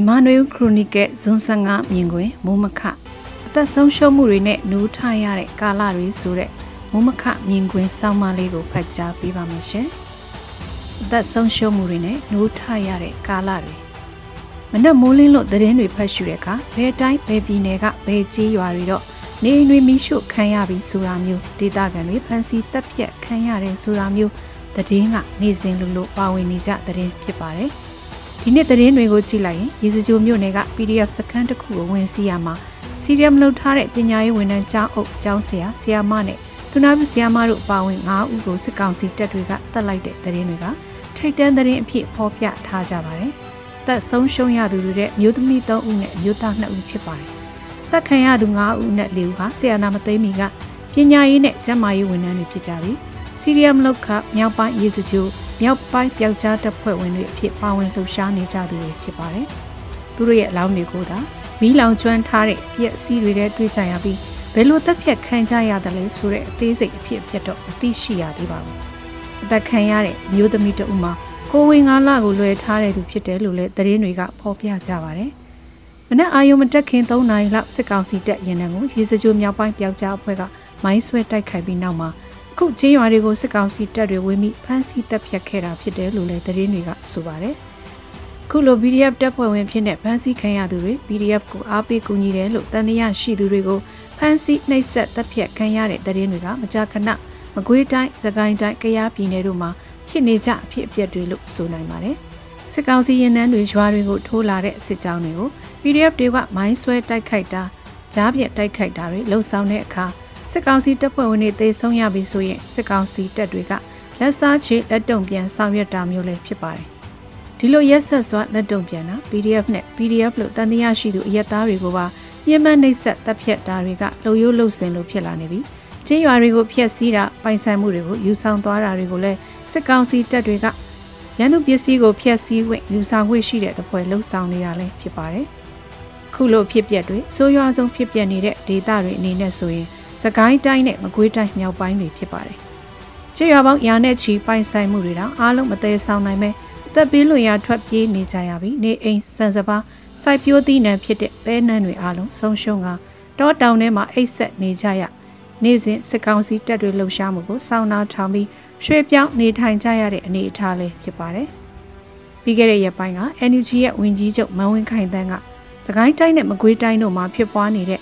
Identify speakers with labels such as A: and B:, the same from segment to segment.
A: မြန်မာနွေဦးခရိုနီကယ်ဇွန်15မြင်ကွင်းမိုးမခအသက်ဆုံးရှုံးမှုတွေနဲ့နှိုးထရတဲ့ကာလတွေဆိုတဲ့မိုးမခမြင်ကွင်းစောင်းမလေးကိုဖတ်ကြားပေးပါမယ်ရှင်။အသက်ဆုံးရှုံးမှုတွေနဲ့နှိုးထရတဲ့ကာလတွေမနက်မိုးလင်းလို့သတင်းတွေဖတ်ရှုတဲ့အခါဘယ်တိုင်းဘယ်ပြည်နယ်ကဘယ်ကြီးရွာတွေတော့နေအိမ်တွေမိရှုခံရပြီးဆိုတာမျိုးဒေသခံတွေဖမ်းဆီးတပ်ဖြတ်ခံရတယ်ဆိုတာမျိုးသတင်းက နေ့စဉ်လိုလိုပါဝင်နေကြသတင်းဖြစ်ပါတယ်။ ဒီနေ့သတင်းတွေကိုကြည့်လိုက်ရင်ရေစကြိုမြို့နယ်က PDF စခန်းတစ်ခုကိုဝင်စီးရမှာစီရီယမ်လုပ်ထားတဲ့ပညာရေးဝန်ထမ်းကျောင်းအုပ်ကျောင်းဆရာဆရာမနဲ့သူနာပြုဆရာမတို့ပါဝင်9ဦးကိုစစ်ကောင်စီတပ်တွေကတတ်လိုက်တဲ့သတင်းတွေကထိတ်တန်းသတင်းအဖြစ်ဖော်ပြထားကြပါတယ်။သက်ဆုံးရှုံးရသူတွေတဲ့မျိုးသမီး3ဦးနဲ့မျိုးသား2ဦးဖြစ်ပါတယ်။သက်ခံရသူ9ဦးနဲ့4ဦးဟာဆရာနာမသိမ်းမီကပညာရေးနဲ့ကျန်းမာရေးဝန်ထမ်းတွေဖြစ်ကြပြီးစီရီယမ်လောက်ခမြောက်ပိုင်းရေစကြို မြောက်ပိုင်းပျောက်ကြားတပ်ဖွဲ့ဝင်တွေအဖြစ်ပါဝင်လှုပ်ရှားနေကြသူတွေဖြစ်ပါတယ်။သူတို့ရဲ့အလောင်းတွေကိုသာမီးလောင်ကျွမ်းထားတဲ့ပြက်စီးတွေနဲ့တွေ့ကြရပြီးဘယ်လိုတပ်ဖြတ်ခံကြရတယ်လဲဆိုတဲ့အသေးစိတ်အဖြစ်အပျက်တော့မသိရှိရသေးပါဘူး။အသက်ခံရတဲ့မျိုးသမီးတဦးမှာကိုဝင်ငါးလကိုလွယ်ထားတဲ့သူဖြစ်တယ်လို့လည်းသတင်းတွေကဖော်ပြကြပါတယ်။မနက်အာယုံမတက်ခင်3နာရီလောက်စစ်ကောင်စီတပ်ရင်နံကိုရေစကြိုမြောက်ပိုင်းပျောက်ကြားအဖွဲ့ကမိုင်းဆွဲတိုက်ခိုက်ပြီးနောက်မှာ အခုကျေးရွာတွေကိုစစ်ကောင်စီတပ်တွေဝင်ပြီးဖမ်းဆီးတပ်ဖြတ်ခဲ့တာဖြစ်တယ်လို့လည်းသတင်းတွေကဆိုပါတယ်။ခုလို PDF တပ်ဖွဲ့ဝင်ဖြစ်တဲ့ဖမ်းဆီးခံရသူတွေ PDF ကိုအားပေးကူညီတယ်လို့တန်တရားရှိသူတွေကိုဖမ်းဆီးနှိပ်စက်တပ်ဖြတ်ခံရတဲ့သတင်းတွေကမကြာခဏမကွေးတိုင်း၊စကိုင်းတိုင်း၊ကယားပြည်နယ်တို့မှာဖြစ်နေကြအဖြစ်အပျက်တွေလို့ဆိုနိုင်ပါတယ်။စစ်ကောင်စီရင်နှန်းတွေရွာတွေကိုထိုးလာတဲ့စစ်ကြောင်းတွေကို PDF တွေကမိုင်းဆွဲတိုက်ခိုက်တာကြားပြက်တိုက်ခိုက်တာတွေလှုံ့ဆော်တဲ့အခါ စစ်ကောင်စီတပ်ဖွဲ့ဝင်တွေသေဆုံးရပြီဆိုရင်စစ်ကောင်စီတပ်တွေကလက်စားချေလက်တုံပြန်ဆောင်ရွက်တာမျိုးလည်းဖြစ်ပါတယ်။ဒီလိုရက်ဆက်စွာလက်တုံပြန်တာ PDF နဲ့ PDF လို့တန်တရားရှိသူအရက်သားတွေကိုပါညှဉ်းပန်းနှိပ်စက်တပ်ဖြတ်တာတွေကလုံရိုးလှုပ်စင်လို့ဖြစ်လာနေပြီ။ချင်းရွာတွေကိုဖျက်ဆီးတာပိုင်ဆိုင်မှုတွေကိုယူဆောင်သွားတာတွေကိုလည်းစစ်ကောင်စီတပ်တွေကရန်သူပစ္စည်းကိုဖျက်ဆီးခွင့်ယူဆောင်ခွင့်ရှိတဲ့တပွဲလှုပ်ဆောင်နေတာလည်းဖြစ်ပါတယ်။ခုလိုဖြစ်ပျက်တွေဆိုးရွားဆုံးဖြစ်ပျက်နေတဲ့ဒေသတွေအနေနဲ့ဆိုရင် စကိုင်းတိုင်းနဲ့မကွေးတိုင်းမြောက်ပိုင်းတွေဖြစ်ပါတယ်။ချေရွာပေါင်းရာနဲ့ချီပိုင်ဆိုင်မှုတွေတောင်အားလုံးမသေးဆောင်နိုင်မဲ့အသက်ပေးလွန်ရာထွက်ပြေးနေကြရပြီးနေအိမ်စံစပါးစိုက်ပျိုးသီးနှံဖြစ်တဲ့ပဲနှံတွေအားလုံးဆုံးရှုံးကတောတောင်ထဲမှာအိတ်ဆက်နေကြရနေ့စဉ်စစ်ကောင်စီတပ်တွေလှုပ်ရှားမှုကိုစောင့်နှာထောင်ပြီးရွှေ့ပြောင်းနေထိုင်ကြရတဲ့အနေအထားလေးဖြစ်ပါတယ်။ပြီးခဲ့တဲ့ရက်ပိုင်းက NUG ရဲ့ဝင်ကြီးချုပ်မန်ဝင်းခိုင်တန်းကစကိုင်းတိုင်းနဲ့မကွေးတိုင်းတို့မှာဖြစ်ပွားနေတဲ့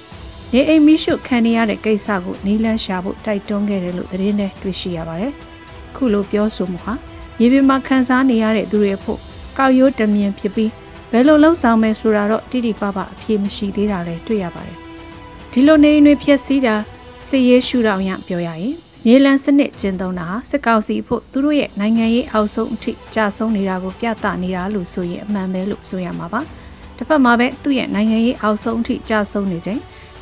A: နေအိမ်မီးရှို့ခံရတဲ့ကိစ္စကိုနီးလန်းရှာဖို့တိုက်တွန်းခဲ့တယ်လို့သတင်းနဲ့တွေ့ရှိရပါတယ်။ခုလိုပြောဆိုမှုဟာမြေပြင်မှာခန်းစားနေရတဲ့သူတွေဖို့ကောက်ရိုးတမြင်ဖြစ်ပြီးဘယ်လိုလှုပ်ဆောင်မယ်ဆိုတာတော့တိတိပပအဖြေမရှိသေးတာလည်းတွေ့ရပါတယ်။ဒီလိုနေအိမ်တွေဖျက်ဆီးတာစစ်ရေးရှုထောင့်ရပြောရရင်မြေလန်းစနစ်ကျင်းသုံးတာဟာစစ်ကောင်စီဖို့သူတို့ရဲ့နိုင်ငံရေးအောက်ဆုံးအထိကြာဆုံးနေတာကိုပြသနေတာလို့ဆိုရင်အမှန်ပဲလို့ဆိုရမှာပါ။တစ်ဖက်မှာပဲသူ့ရဲ့နိုင်ငံရေးအောက်ဆုံးအထိကြာဆုံးနေချိန်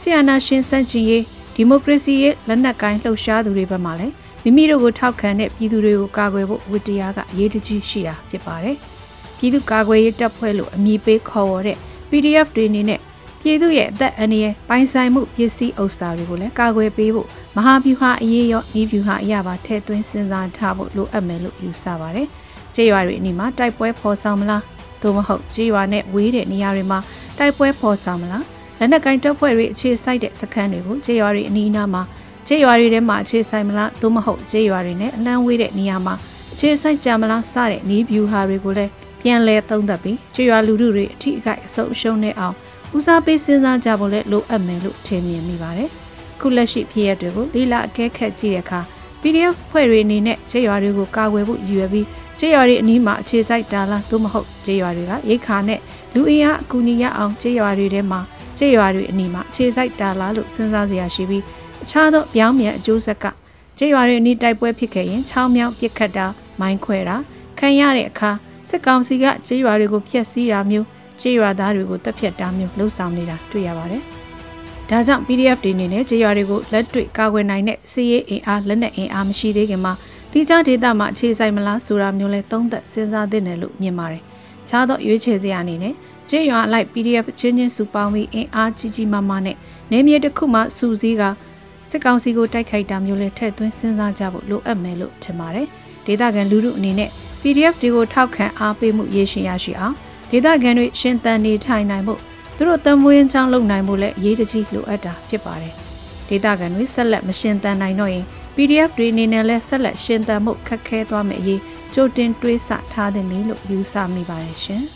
A: ဆီယနာရှင်စန့်ကျင်ရေးဒီမိုကရေစီရဲ့လက်နက်ကိုင်းလှုပ်ရှားသူတွေဘက်မှလည်းမိမိတို့ကိုထောက်ခံတဲ့ပြည်သူတွေကိုကာကွယ်ဖို့ဝတ္တရားကအရေးတကြီးရှိတာဖြစ်ပါတယ်။ပြည်သူကာကွယ်ရေးတပ်ဖွဲ့လို့အမည်ပေးခေါ်ဝေါ်တဲ့ PDF တွေအနေနဲ့ပြည်သူရဲ့အသက်အန္တရာယ်ပိုင်ဆိုင်မှုပစ္စည်းဥစ္စာတွေကိုလည်းကာကွယ်ပေးဖို့မဟာဗျူဟာအရေးရောဤဗျူဟာအရာပါထည့်သွင်းစဉ်းစားထားဖို့လိုအပ်မယ်လို့ယူဆပါတယ်။ကျေးရွာတွေအနီးမှာတိုက်ပွဲဖော်ဆောင်မလားသို့မဟုတ်ကျေးရွာနဲ့ဝေးတဲ့နေရာတွေမှာတိုက်ပွဲဖော်ဆောင်မလား လက်နက်ကင်တပ်ဖွဲ့တွေအခြေစိုက်တဲ့စခန်းတွေကိုခြေရွာတွေအနီးအနားမှာခြေရွာတွေထဲမှာအခြေဆိုင်မလားသို့မဟုတ်ခြေရွာတွေနဲ့အလံဝေးတဲ့နေရာမှာအခြေဆိုင်ကြမလားစတဲ့နီးဗျူဟာတွေကိုလည်းပြန်လဲသုံးသပ်ပြီးခြေရွာလူထုတွေအထိအခိုက်အဆုံးရှုံးနေအောင်ဦးစားပေးစဉ်းစားကြဖို့လည်းလိုအပ်မယ်လို့ထင်မြင်မိပါတယ်။ခုလက်ရှိဖြစ်ရတွေကိုလေးလာအကဲခတ်ကြည့်တဲ့အခါ PDF ဖွဲ့တွေအနေနဲ့ခြေရွာတွေကိုကာကွယ်ဖို့ရည်ရွယ်ပြီးခြေရွာတွေအနီးမှာအခြေစိုက်တာလားသို့မဟုတ်ခြေရွာတွေကရိတ်ခါနဲ့လူအင်အားအကူအညီရအောင်ခြေရွာတွေထဲမှာ ကျေးရွာတွေအနီးမှာခြေစိုက်တာလားလို့စဉ်းစားစရာရှိပြီးအခြားသောပြောင်းမြန်အကျိုးဆက်ကကျေးရွာတွေအနီးတိုက်ပွဲဖြစ်ခဲ့ရင်ချောင်းမြောင်းပစ်ခတ်တာမိုင်းခွဲတာခံရတဲ့အခါစစ်ကောင်စီကကျေးရွာတွေကိုဖျက်ဆီးတာမျိုးကျေးရွာသားတွေကိုတပ်ဖြတ်တာမျိုးလှုပ်ဆောင်နေတာတွေ့ရပါတယ်။ဒါကြောင့် PDF တွေအနေနဲ့ကျေးရွာတွေကိုလက်တွေ့ကာကွယ်နိုင်တဲ့စီးရေးအင်အားလက်နက်အင်အားမရှိသေးခင်မှာတိကျဒေသမှာအခြေစိုက်မလားဆိုတာမျိုးလဲသုံးသပ်စဉ်းစားသင့်တယ်လို့မြင်ပါတယ်။ခြားသောရွေးချယ်စရာအနေနဲ့ ကျေးရွာအလိုက် PDF ချင်းချင်းစုပေါင်းပြီးအင်အားကြီးကြီးမားမားနဲ့နေမြေတစ်ခုမှစုစည်းကစစ်ကောင်စီကိုတိုက်ခိုက်တာမျိုးလည်းထည့်သွင်းစဉ်းစားကြဖို့လိုအပ်မယ်လို့ထင်ပါတယ်။ဒေသခံလူထုအနေနဲ့ PDF တွေကိုထောက်ခံအားပေးမှုရရှိရရှိအောင်ဒေသခံတွေရှင်သန်နေထိုင်နိုင်မှုသူတို့တံမွေးချောင်းလုပ်နိုင်မှုလည်းအရေးတကြီးလိုအပ်တာဖြစ်ပါတယ်။ဒေသခံတွေဆက်လက်မရှင်သန်နိုင်တော့ရင် PDF တွေအနေနဲ့လည်းဆက်လက်ရှင်သန်မှုခက်ခဲသွားမယ့်အရေးကြိုတင်တွေးဆထားသင့်ပြီလို့ယူဆမိပါတယ်ရှင်။